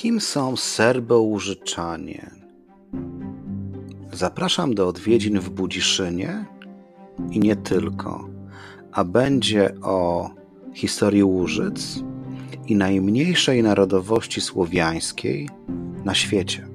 Kim są Serbo-Łużyczanie? Zapraszam do odwiedzin w Budziszynie i nie tylko, a będzie o historii Łużyc i najmniejszej narodowości słowiańskiej na świecie.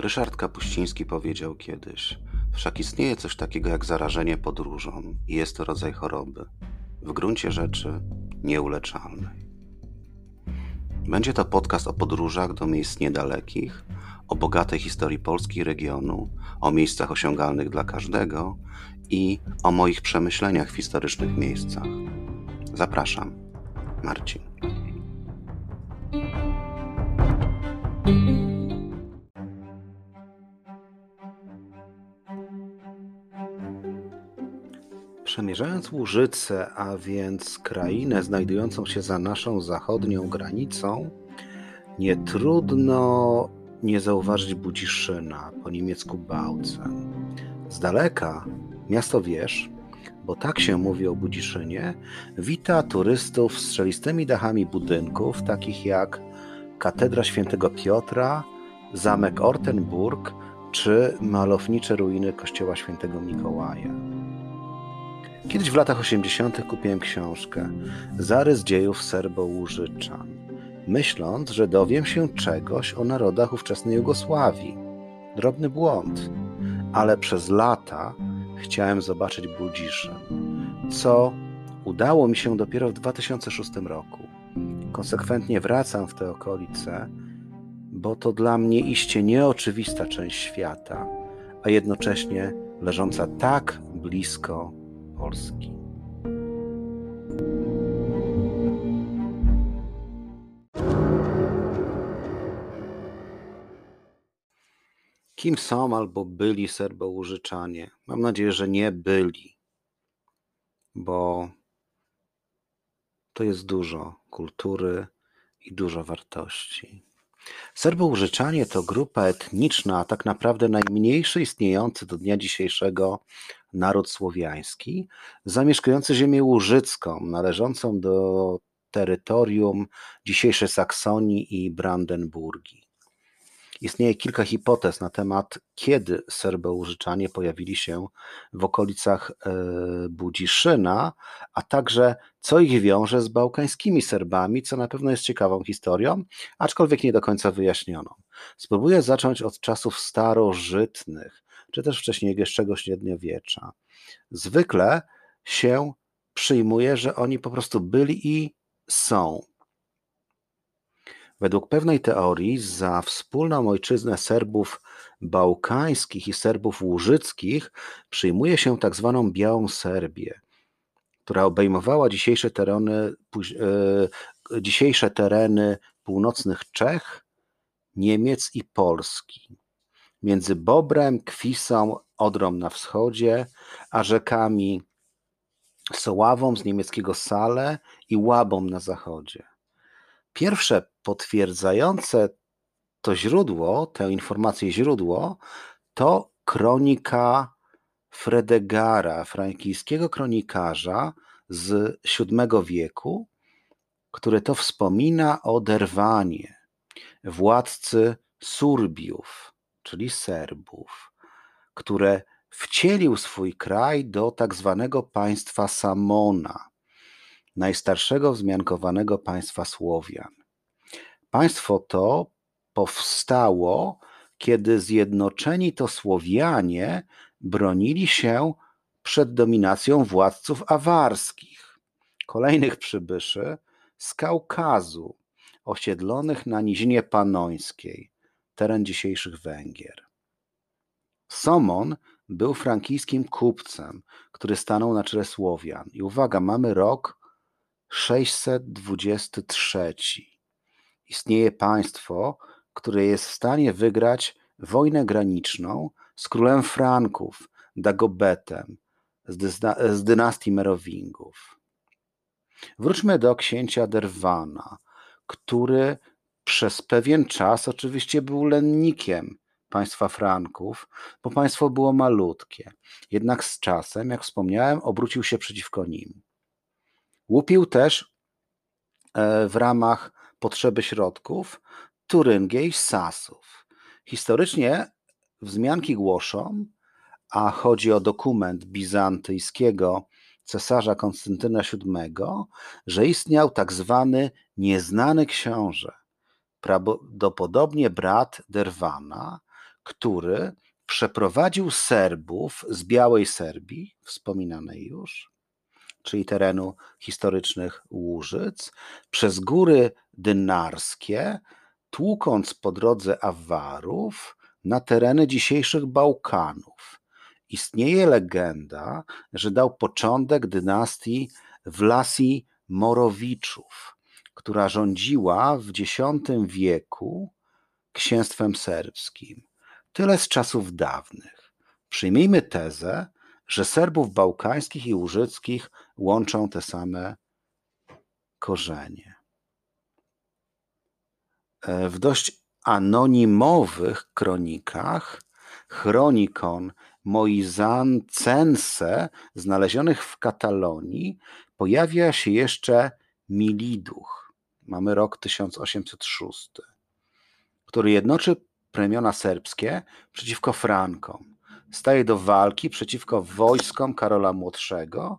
Ryszard Kapuściński powiedział kiedyś: Wszak istnieje coś takiego jak zarażenie podróżą i jest to rodzaj choroby, w gruncie rzeczy nieuleczalnej. Będzie to podcast o podróżach do miejsc niedalekich, o bogatej historii Polski regionu, o miejscach osiągalnych dla każdego i o moich przemyśleniach w historycznych miejscach. Zapraszam, Marcin. Przemierzając Łużyce, a więc krainę znajdującą się za naszą zachodnią granicą, nie trudno nie zauważyć Budziszyna, po niemiecku Bautzen. Z daleka miasto Wież, bo tak się mówi o Budziszynie, wita turystów strzelistymi dachami budynków, takich jak Katedra Świętego Piotra, Zamek Ortenburg czy malownicze ruiny Kościoła Świętego Mikołaja. Kiedyś w latach 80. kupiłem książkę Zarys dziejów Serbo-Łużyczan, myśląc, że dowiem się czegoś o narodach ówczesnej Jugosławii. Drobny błąd, ale przez lata chciałem zobaczyć Budziszyn, co udało mi się dopiero w 2006 roku. Konsekwentnie wracam w te okolice, bo to dla mnie iście nieoczywista część świata, a jednocześnie leżąca tak blisko Polski. Kim są albo byli Serbo-Łużyczanie? Mam nadzieję, że nie byli, bo to jest dużo kultury i dużo wartości. Serbo-Łużyczanie to grupa etniczna, a tak naprawdę najmniejszy istniejący do dnia dzisiejszego naród słowiański, zamieszkujący ziemię łużycką, należącą do terytorium dzisiejszej Saksonii i Brandenburgii. Istnieje kilka hipotez na temat, kiedy Serbo-Łużyczanie pojawili się w okolicach e, Budziszyna, a także co ich wiąże z bałkańskimi Serbami, co na pewno jest ciekawą historią, aczkolwiek nie do końca wyjaśnioną. Spróbuję zacząć od czasów starożytnych, czy też wcześniejszego średniowiecza. Zwykle się przyjmuje, że oni po prostu byli i są. Według pewnej teorii za wspólną ojczyznę Serbów bałkańskich i Serbów łużyckich przyjmuje się tak zwaną Białą Serbię, która obejmowała dzisiejsze tereny, e, dzisiejsze tereny północnych Czech, Niemiec i Polski. Między Bobrem, Kwisą, Odrą na wschodzie, a rzekami Soławą z niemieckiego Sale i Łabą na zachodzie. Pierwsze potwierdzające to źródło, tę informację źródło, to kronika Fredegara, frankijskiego kronikarza z VII wieku, który to wspomina o Derwanie, władcy Surbiów, czyli Serbów, które wcielił swój kraj do tak zwanego państwa Samona, najstarszego wzmiankowanego państwa Słowian. Państwo to powstało, kiedy zjednoczeni to Słowianie bronili się przed dominacją władców awarskich, kolejnych przybyszy z Kaukazu, osiedlonych na Nizinie Panońskiej, teren dzisiejszych Węgier. Somon był frankijskim kupcem, który stanął na czele Słowian. I uwaga, mamy rok 623. Istnieje państwo, które jest w stanie wygrać wojnę graniczną z królem Franków, Dagobetem, z, dynastii Merowingów. Wróćmy do księcia Derwana, który przez pewien czas oczywiście był lennikiem państwa Franków, bo państwo było malutkie. Jednak z czasem, jak wspomniałem, obrócił się przeciwko nim. Łupił też e, w ramach potrzeby środków Turyngię i Sasów. Historycznie wzmianki głoszą, a chodzi o dokument bizantyjskiego cesarza Konstantyna VII, że istniał tak zwany nieznany książę, prawdopodobnie brat Derwana, który przeprowadził Serbów z Białej Serbii, wspominanej już, czyli terenu historycznych Łużyc, przez góry dynarskie, tłukąc po drodze Awarów na tereny dzisiejszych Bałkanów. Istnieje legenda, że dał początek dynastii Wlasi Morowiczów, która rządziła w X wieku księstwem serbskim. Tyle z czasów dawnych. Przyjmijmy tezę, że Serbów bałkańskich i łużyckich łączą te same korzenie. E, w dość anonimowych kronikach, chronikon Moizancense, znalezionych w Katalonii, pojawia się jeszcze Miliduch. Mamy rok 1806, który jednoczy plemiona serbskie przeciwko Frankom. Staje do walki przeciwko wojskom Karola Młodszego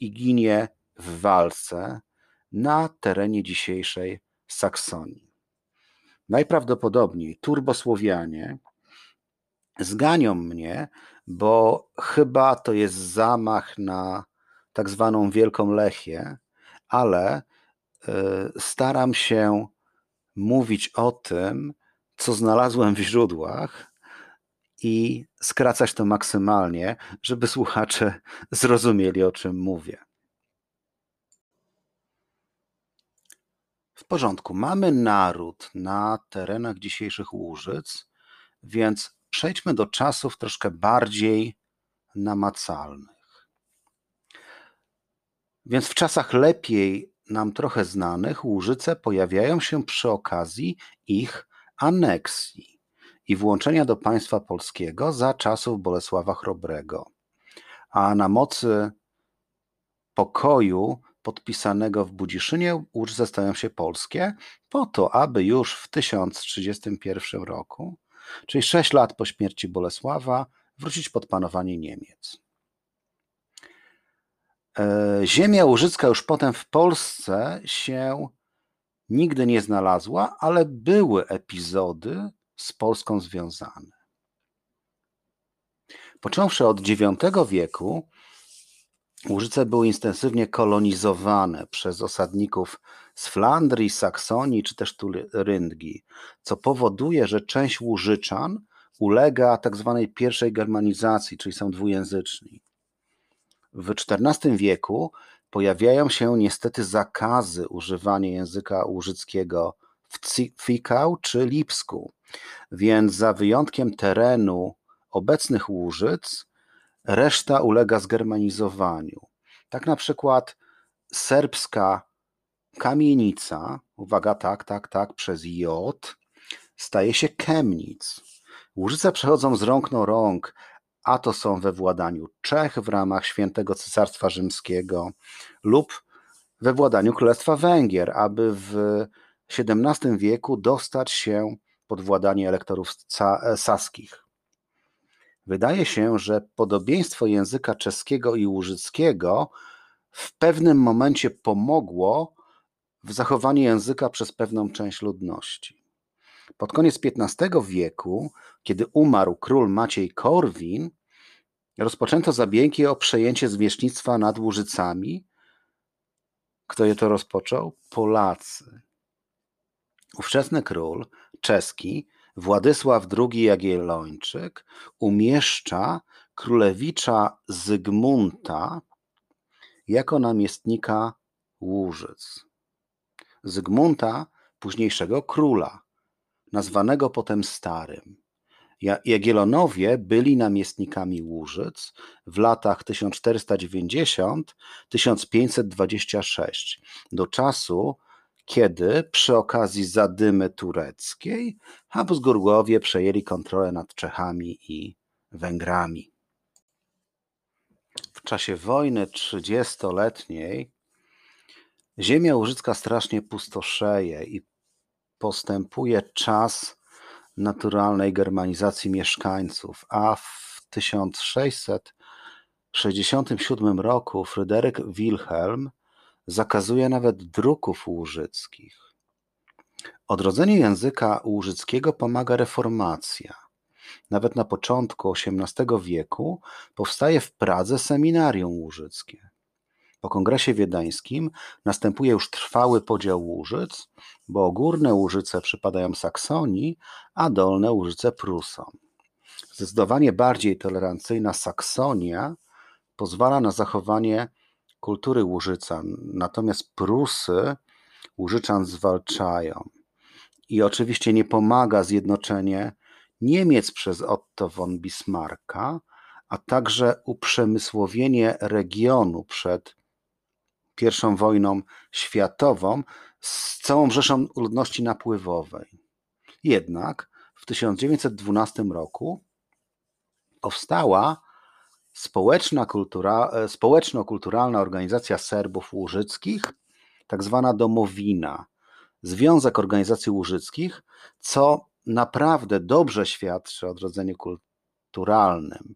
i ginie w walce na terenie dzisiejszej Saksonii. Najprawdopodobniej turbosłowianie zganią mnie, bo chyba to jest zamach na tak zwaną Wielką Lechię, ale staram się mówić o tym, co znalazłem w źródłach i skracać to maksymalnie, żeby słuchacze zrozumieli, o czym mówię. W porządku. Mamy naród na terenach dzisiejszych Łużyc, więc przejdźmy do czasów troszkę bardziej namacalnych. Więc w czasach lepiej nam trochę znanych Łużyce pojawiają się przy okazji ich aneksji i włączenia do państwa polskiego za czasów Bolesława Chrobrego. A na mocy pokoju podpisanego w Budziszynie Łużyce stają się polskie po to, aby już w 1031 roku, czyli sześć lat po śmierci Bolesława, wrócić pod panowanie Niemiec. E, ziemia łużycka już potem w Polsce się nigdy nie znalazła, ale były epizody z Polską związane. Począwszy od IX wieku, Łużyce były intensywnie kolonizowane przez osadników z Flandrii, Saksonii czy też Turyngii, co powoduje, że część Łużyczan ulega tak zwanej pierwszej germanizacji, czyli są dwujęzyczni. W XIV wieku pojawiają się niestety zakazy używania języka łużyckiego w Fikał czy Lipsku, więc za wyjątkiem terenu obecnych Łużyc, reszta ulega zgermanizowaniu. Tak na przykład serbska kamienica, uwaga, tak, tak, tak, przez J, staje się Chemnic. Łużyce przechodzą z rąk na rąk, a to są we władaniu Czech w ramach Świętego Cesarstwa Rzymskiego lub we władaniu Królestwa Węgier, aby w XVII wieku dostać się pod władanie elektorów saskich. Wydaje się, że podobieństwo języka czeskiego i łużyckiego w pewnym momencie pomogło w zachowaniu języka przez pewną część ludności. Pod koniec XV wieku, kiedy umarł król Maciej Korwin, rozpoczęto zabiegi o przejęcie zwierzchnictwa nad Łużycami. Kto je to rozpoczął? Polacy. Ówczesny król czeski Władysław II Jagiellończyk umieszcza królewicza Zygmunta jako namiestnika Łużyc. Zygmunta, późniejszego króla, nazwanego potem Starym. Jagiellonowie byli namiestnikami Łużyc w latach 1490-1526, do czasu, kiedy przy okazji zadymy tureckiej Habsburgowie przejęli kontrolę nad Czechami i Węgrami. W czasie wojny trzydziestoletniej ziemia łużycka strasznie pustoszeje i postępuje czas naturalnej germanizacji mieszkańców, a w 1667 roku Fryderyk Wilhelm zakazuje nawet druków łużyckich. Odrodzeniu języka łużyckiego pomaga reformacja. Nawet na początku XVIII wieku powstaje w Pradze seminarium łużyckie. Po kongresie wiedeńskim następuje już trwały podział Łużyc, bo górne Łużyce przypadają Saksonii, a dolne Łużyce Prusom. Zdecydowanie bardziej tolerancyjna Saksonia pozwala na zachowanie kultury Łużyca, natomiast Prusy Łużyczan zwalczają. I oczywiście nie pomaga zjednoczenie Niemiec przez Otto von Bismarcka, a także uprzemysłowienie regionu przed I wojną światową z całą rzeszą ludności napływowej. Jednak w 1912 roku powstała społeczna kultura, e, społeczno-kulturalna organizacja Serbów Łużyckich, tak zwana Domowina, Związek Organizacji Łużyckich, co naprawdę dobrze świadczy o odrodzeniu kulturalnym.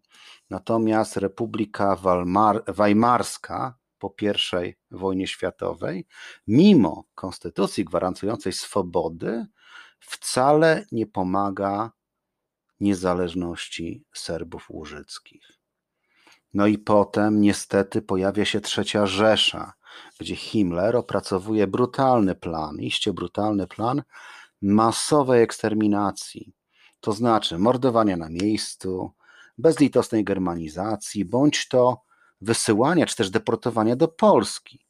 Natomiast Republika Weimar, Weimarska po I wojnie światowej, mimo konstytucji gwarantującej swobody, wcale nie pomaga niezależności Serbów Łużyckich. No i potem niestety pojawia się trzecia Rzesza, gdzie Himmler opracowuje brutalny plan, iście brutalny plan masowej eksterminacji, to znaczy mordowania na miejscu, bezlitosnej germanizacji, bądź to wysyłania czy też deportowania do Polski.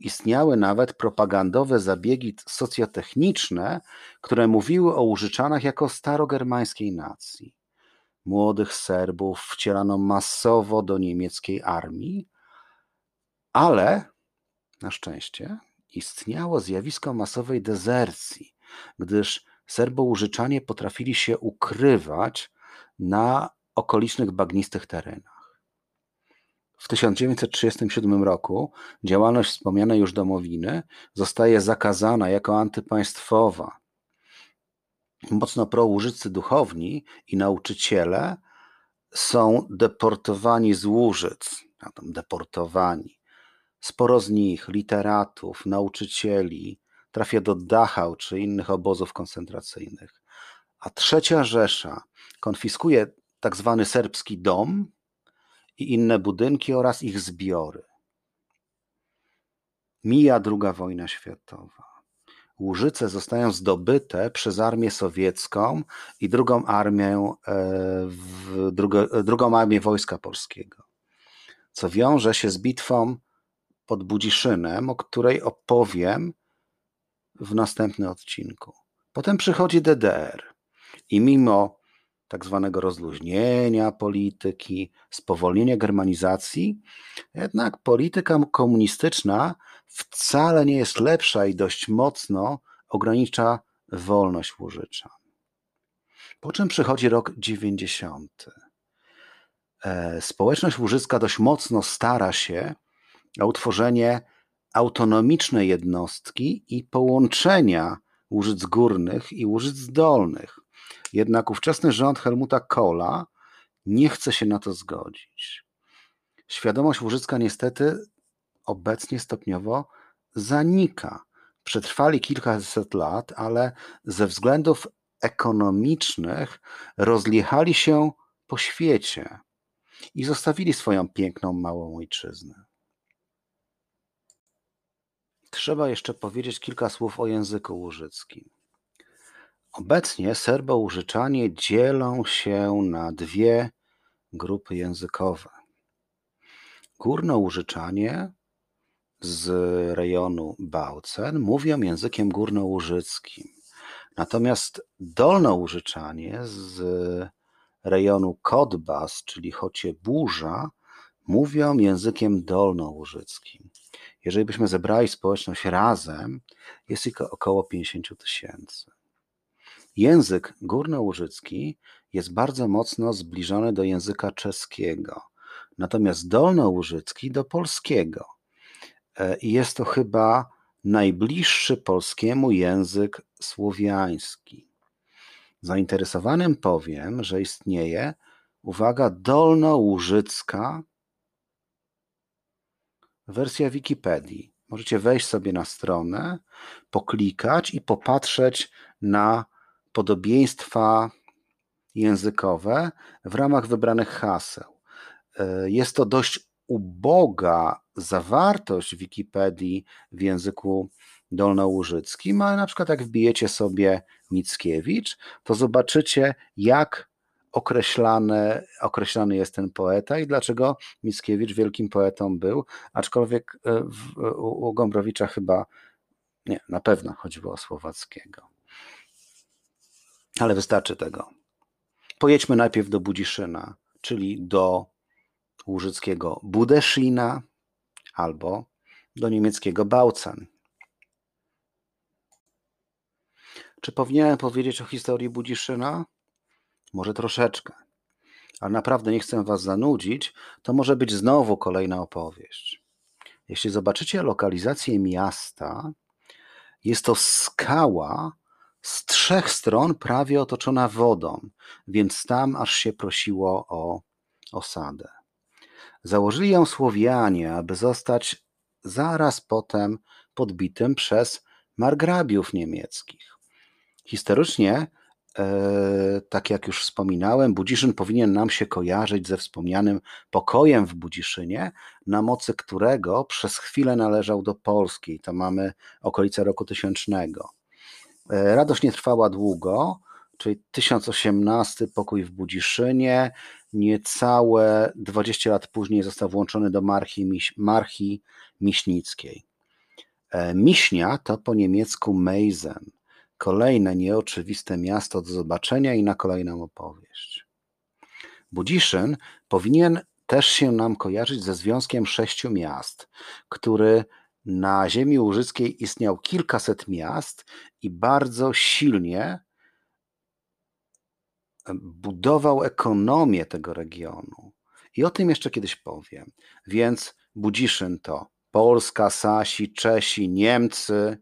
Istniały nawet propagandowe zabiegi socjotechniczne, które mówiły o Łużyczanach jako starogermańskiej nacji. Młodych Serbów wcielano masowo do niemieckiej armii, ale na szczęście istniało zjawisko masowej dezercji, gdyż Serbo-Łużyczanie potrafili się ukrywać na okolicznych bagnistych terenach. W 1937 roku działalność wspomnianej już domowiny zostaje zakazana jako antypaństwowa. Mocno prołużycy duchowni i nauczyciele są deportowani z Łużyc, deportowani. Sporo z nich, literatów, nauczycieli, trafia do Dachau czy innych obozów koncentracyjnych. A trzecia Rzesza konfiskuje tak zwany serbski dom i inne budynki oraz ich zbiory. Mija II wojna światowa. Łużyce zostają zdobyte przez armię sowiecką i drugą armię, e, drugo, drugą armię Wojska Polskiego, co wiąże się z bitwą pod Budziszynem, o której opowiem w następnym odcinku. Potem przychodzi DDR i mimo tak zwanego rozluźnienia polityki, spowolnienia germanizacji, jednak polityka komunistyczna wcale nie jest lepsza i dość mocno ogranicza wolność Łużycza. Po czym przychodzi rok 90. E, społeczność łużycka dość mocno stara się o utworzenie autonomicznej jednostki i połączenia Łużyc Górnych i Łużyc Dolnych. Jednak ówczesny rząd Helmuta Kohla nie chce się na to zgodzić. Świadomość łużycka niestety obecnie stopniowo zanika. Przetrwali kilkaset lat, ale ze względów ekonomicznych rozjechali się po świecie i zostawili swoją piękną małą ojczyznę. Trzeba jeszcze powiedzieć kilka słów o języku łużyckim. Obecnie Serbo-Łużyczanie dzielą się na dwie grupy językowe. Górnołużyczanie z rejonu Bałcen mówią językiem górnołużyckim, natomiast dolnołużyczanie z rejonu Kodbas, czyli Chocie Burza, mówią językiem dolnołużyckim. Jeżeli byśmy zebrali społeczność razem, jest ich około 50 tysięcy. Język górnołużycki jest bardzo mocno zbliżony do języka czeskiego, natomiast dolnołużycki do polskiego. E, I jest to chyba najbliższy polskiemu język słowiański. Zainteresowanym powiem, że istnieje, uwaga, dolnołużycka wersja Wikipedii. Możecie wejść sobie na stronę, poklikać i popatrzeć na podobieństwa językowe w ramach wybranych haseł. E, jest to dość uboga zawartość Wikipedii w języku dolnołużyckim, ale na przykład jak wbijecie sobie Mickiewicz, to zobaczycie jak określany, określany jest ten poeta i dlaczego Mickiewicz wielkim poetą był, aczkolwiek e, w, u Gombrowicza chyba nie, na pewno chodziło o Słowackiego. Ale wystarczy tego. Pojedźmy najpierw do Budziszyna, czyli do łużyckiego Budeszina albo do niemieckiego Bautzen. Czy powinienem powiedzieć o historii Budziszyna? Może troszeczkę. Ale naprawdę nie chcę Was zanudzić, to może być znowu kolejna opowieść. Jeśli zobaczycie lokalizację miasta, jest to skała z trzech stron prawie otoczona wodą, więc tam aż się prosiło o osadę. Założyli ją Słowianie, aby zostać zaraz potem podbitym przez margrabiów niemieckich. Historycznie, e, tak jak już wspominałem, Budziszyn powinien nam się kojarzyć ze wspomnianym pokojem w Budziszynie, na mocy którego przez chwilę należał do Polski. To mamy okolice roku tysięcznego. E, radość nie trwała długo, czyli 1018 pokój w Budziszynie, niecałe 20 lat później został włączony do marchi, marchi miśnickiej. E, Miśnia to po niemiecku Meizen, kolejne nieoczywiste miasto do zobaczenia i na kolejną opowieść. Budziszyn powinien też się nam kojarzyć ze związkiem sześciu miast, który na ziemi łużyckiej istniał kilkaset miast i bardzo silnie budował ekonomię tego regionu. I o tym jeszcze kiedyś powiem. Więc Budziszyn to Polska, Sasi, Czesi, Niemcy.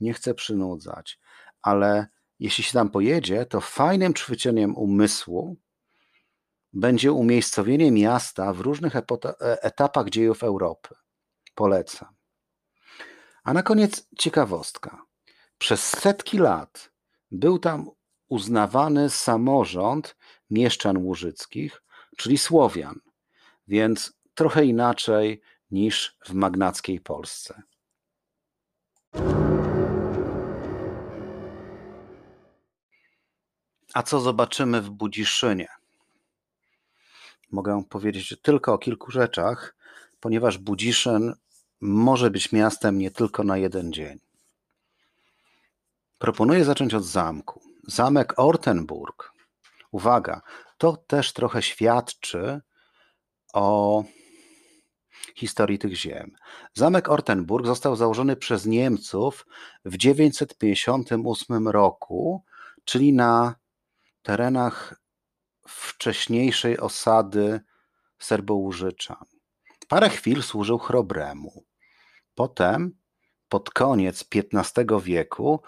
Nie chcę przynudzać, ale jeśli się tam pojedzie, to fajnym ćwiczeniem umysłu będzie umiejscowienie miasta w różnych e, etapach dziejów Europy. Polecam. A na koniec ciekawostka. Przez setki lat był tam uznawany samorząd mieszczan łużyckich, czyli Słowian, więc trochę inaczej niż w magnackiej Polsce. A co zobaczymy w Budziszynie? Mogę powiedzieć tylko o kilku rzeczach, ponieważ Budziszyn może być miastem nie tylko na jeden dzień. Proponuję zacząć od zamku. Zamek Ortenburg. Uwaga, to też trochę świadczy o historii tych ziem. Zamek Ortenburg został założony przez Niemców w 958 roku, czyli na terenach wcześniejszej osady Serbołużyczan. Parę chwil służył Chrobremu. Potem, pod koniec XV wieku,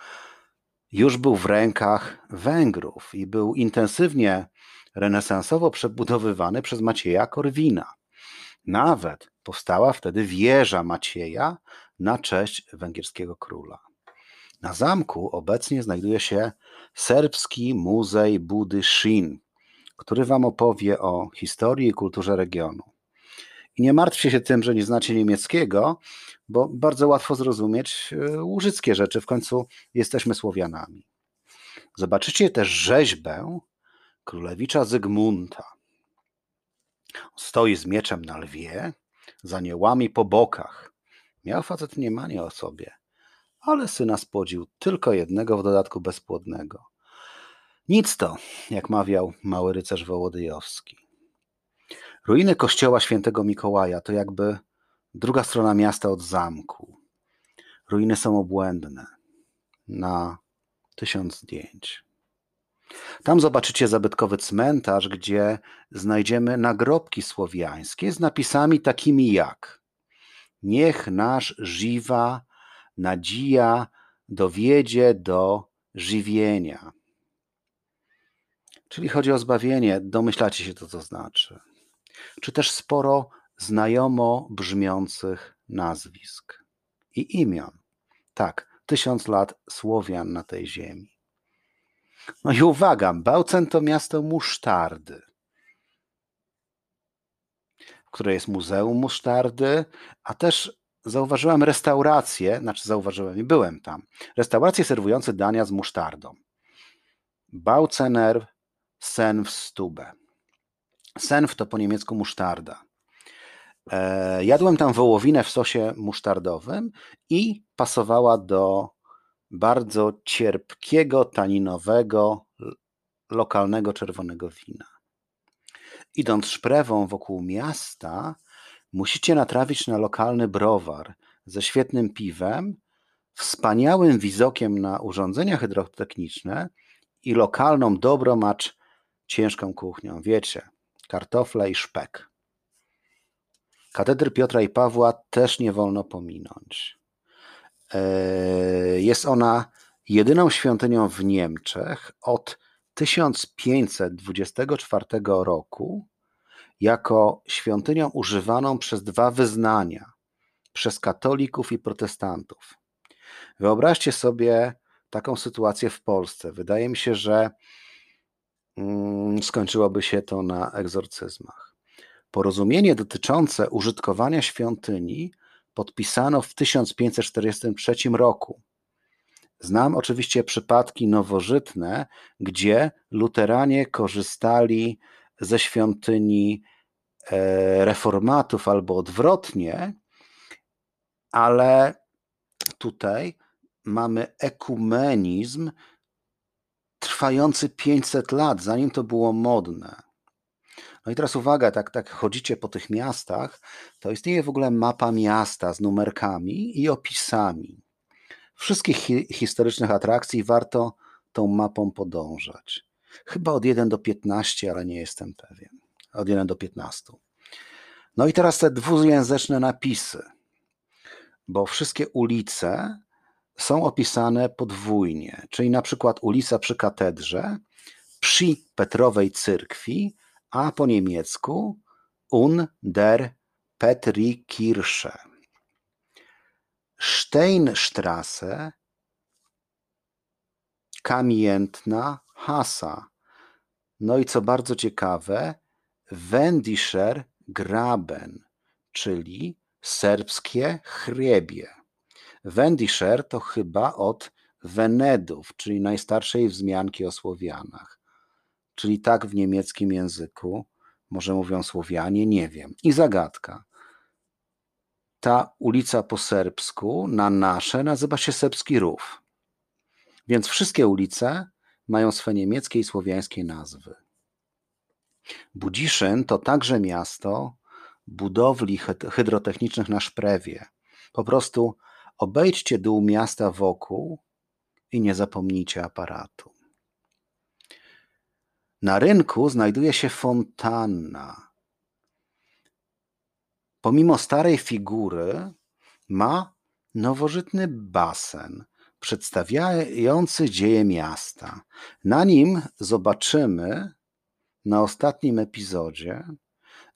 już był w rękach Węgrów i był intensywnie renesansowo przebudowywany przez Macieja Korwina. Nawet powstała wtedy wieża Macieja na cześć węgierskiego króla. Na zamku obecnie znajduje się Serbski Muzej Budy Shin, który Wam opowie o historii i kulturze regionu. I nie martwcie się tym, że nie znacie niemieckiego, bo bardzo łatwo zrozumieć e, łużyckie rzeczy. W końcu jesteśmy Słowianami. Zobaczycie też rzeźbę królewicza Zygmunta. Stoi z mieczem na lwie, z aniołami po bokach. Miał facet mniemanie o sobie, ale syna spodził tylko jednego, w dodatku bezpłodnego. Nic to, jak mawiał mały rycerz Wołodyjowski. Ruiny kościoła świętego Mikołaja to jakby druga strona miasta od zamku. Ruiny są obłędne. Na tysiąc zdjęć. Tam zobaczycie zabytkowy cmentarz, gdzie znajdziemy nagrobki słowiańskie z napisami takimi jak Niech nasz żywa nadzieja dowiedzie do żywienia. Czyli chodzi o zbawienie, domyślacie się to, co znaczy. Czy też sporo znajomo brzmiących nazwisk i imion. Tak, tysiąc lat Słowian na tej ziemi. No i uwaga, Bałcen to miasto musztardy, w której jest Muzeum Musztardy, a też zauważyłem restaurację, znaczy zauważyłem i byłem tam, restauracje serwujące dania z musztardą. Baucener Senfstube. Senf to po niemiecku musztarda. E, jadłem tam wołowinę w sosie musztardowym i pasowała do bardzo cierpkiego, taninowego, lokalnego czerwonego wina. Idąc szprewą wokół miasta, musicie natrafić na lokalny browar ze świetnym piwem, wspaniałym widokiem na urządzenia hydrotechniczne i lokalną dobromacz ciężką kuchnią. Wiecie, kartofle i szpek. Katedry Piotra i Pawła też nie wolno pominąć. E, jest ona jedyną świątynią w Niemczech od 1524 roku jako świątynią używaną przez dwa wyznania przez katolików i protestantów. Wyobraźcie sobie taką sytuację w Polsce. Wydaje mi się, że skończyłoby się to na egzorcyzmach. Porozumienie dotyczące użytkowania świątyni podpisano w 1543 roku. Znam oczywiście przypadki nowożytne, gdzie luteranie korzystali ze świątyni e, reformatów albo odwrotnie, ale tutaj mamy ekumenizm trwający 500 lat, zanim to było modne. No i teraz uwaga, tak, tak chodzicie po tych miastach, to istnieje w ogóle mapa miasta z numerkami i opisami. Wszystkich hi historycznych atrakcji warto tą mapą podążać. Chyba od 1 do 15, ale nie jestem pewien. Od 1 do 15. No i teraz te dwujęzyczne napisy, bo wszystkie ulice są opisane podwójnie, czyli na przykład ulica przy katedrze, przy Petrowej Cyrkwi, a po niemiecku Un der Petrikirche. Steinstraße, Kamiętna Hasa. No i co bardzo ciekawe, Wendischer Graben, czyli serbskie chriebie. Wendischer to chyba od Wenedów, czyli najstarszej wzmianki o Słowianach. Czyli tak w niemieckim języku, może mówią Słowianie, nie wiem. I zagadka. Ta ulica po serbsku na nasze nazywa się Serbski Rów. Więc wszystkie ulice mają swe niemieckie i słowiańskie nazwy. Budziszyn to także miasto budowli hydrotechnicznych na Szprewie. Po prostu obejdźcie dół miasta wokół i nie zapomnijcie aparatu. Na rynku znajduje się fontanna. Pomimo starej figury, ma nowożytny basen przedstawiający dzieje miasta. Na nim zobaczymy na ostatnim epizodzie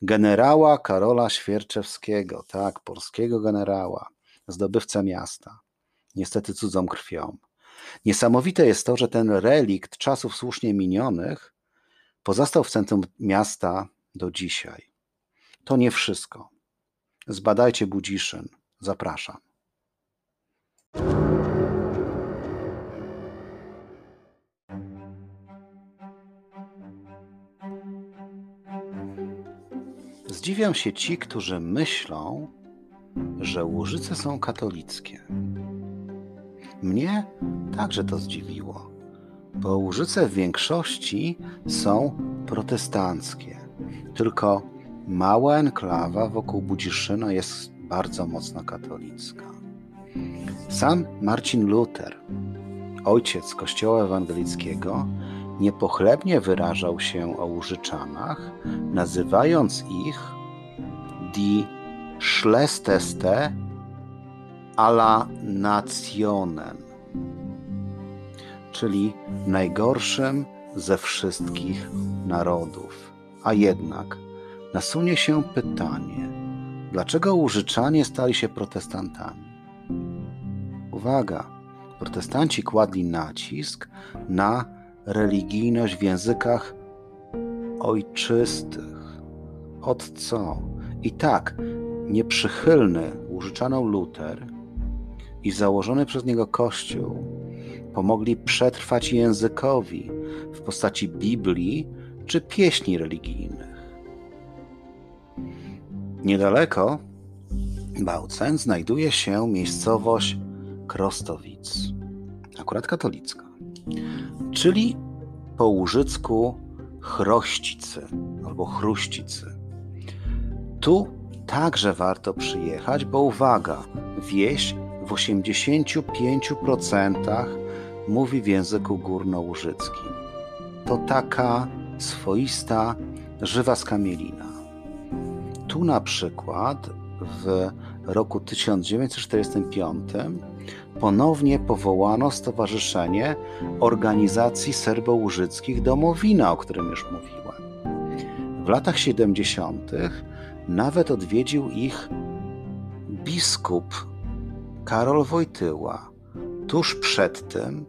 generała Karola Świerczewskiego, tak, polskiego generała, zdobywca miasta, niestety cudzą krwią. Niesamowite jest to, że ten relikt czasów słusznie minionych pozostał w centrum miasta do dzisiaj. To nie wszystko. Zbadajcie Budziszyn. Zapraszam. Zdziwią się ci, którzy myślą, że Łużyce są katolickie. Mnie także to zdziwiło, bo Łużyce w większości są protestanckie. Tylko mała enklawa wokół Budziszyna jest bardzo mocno katolicka. Sam Marcin Luther, ojciec Kościoła Ewangelickiego, niepochlebnie wyrażał się o Łużyczanach, nazywając ich die schlechteste alla nationem, czyli najgorszym ze wszystkich narodów. A jednak nasunie się pytanie, dlaczego Łużyczanie stali się protestantami? Uwaga, protestanci kładli nacisk na religijność w językach ojczystych. Od co? I tak, nieprzychylny Łużyczanom Luter i założony przez niego Kościół pomogli przetrwać językowi w postaci Biblii czy pieśni religijnych. Niedaleko Bałcen znajduje się miejscowość Krostowic, akurat katolicka, czyli po łużycku Chrościcy albo Chruścicy. Tu także warto przyjechać, bo uwaga, wieś w 85% mówi w języku górnołużyckim. To taka swoista, żywa skamielina. Tu na przykład w roku 1945 ponownie powołano Stowarzyszenie Organizacji Serbołużyckich Domowina, o którym już mówiłem. W latach 70. nawet odwiedził ich biskup Karol Wojtyła, tuż przed tym,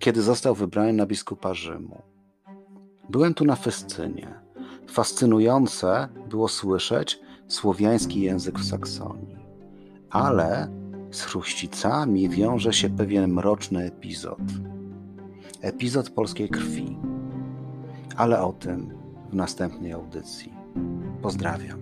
kiedy, został wybrany na biskupa Rzymu. Byłem tu na Festynie. Fascynujące było słyszeć słowiański język w Saksonii. Ale z chruścicami wiąże się pewien mroczny epizod. Epizod polskiej krwi. Ale o tym w następnej audycji. Pozdrawiam.